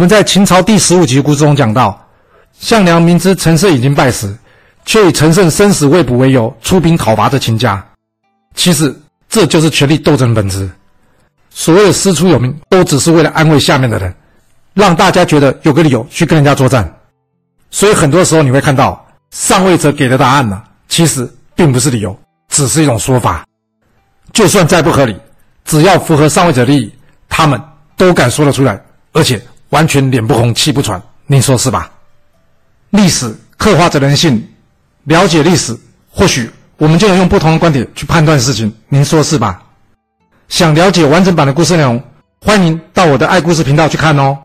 我们在秦朝第十五集故事中讲到，项梁明知陈胜已经败死，却以陈胜生死未卜为由出兵讨伐这秦家。其实这就是权力斗争的本质。所谓师出有名，都只是为了安慰下面的人，让大家觉得有个理由去跟人家作战。所以很多时候你会看到上位者给的答案呢，其实并不是理由，只是一种说法。就算再不合理，只要符合上位者利益，他们都敢说得出来，而且完全脸不红气不喘。您说是吧？历史刻画着人性，了解历史，或许我们就能用不同的观点去判断事情。您说是吧？想了解完整版的故事内容，欢迎到我的爱故事频道去看哦。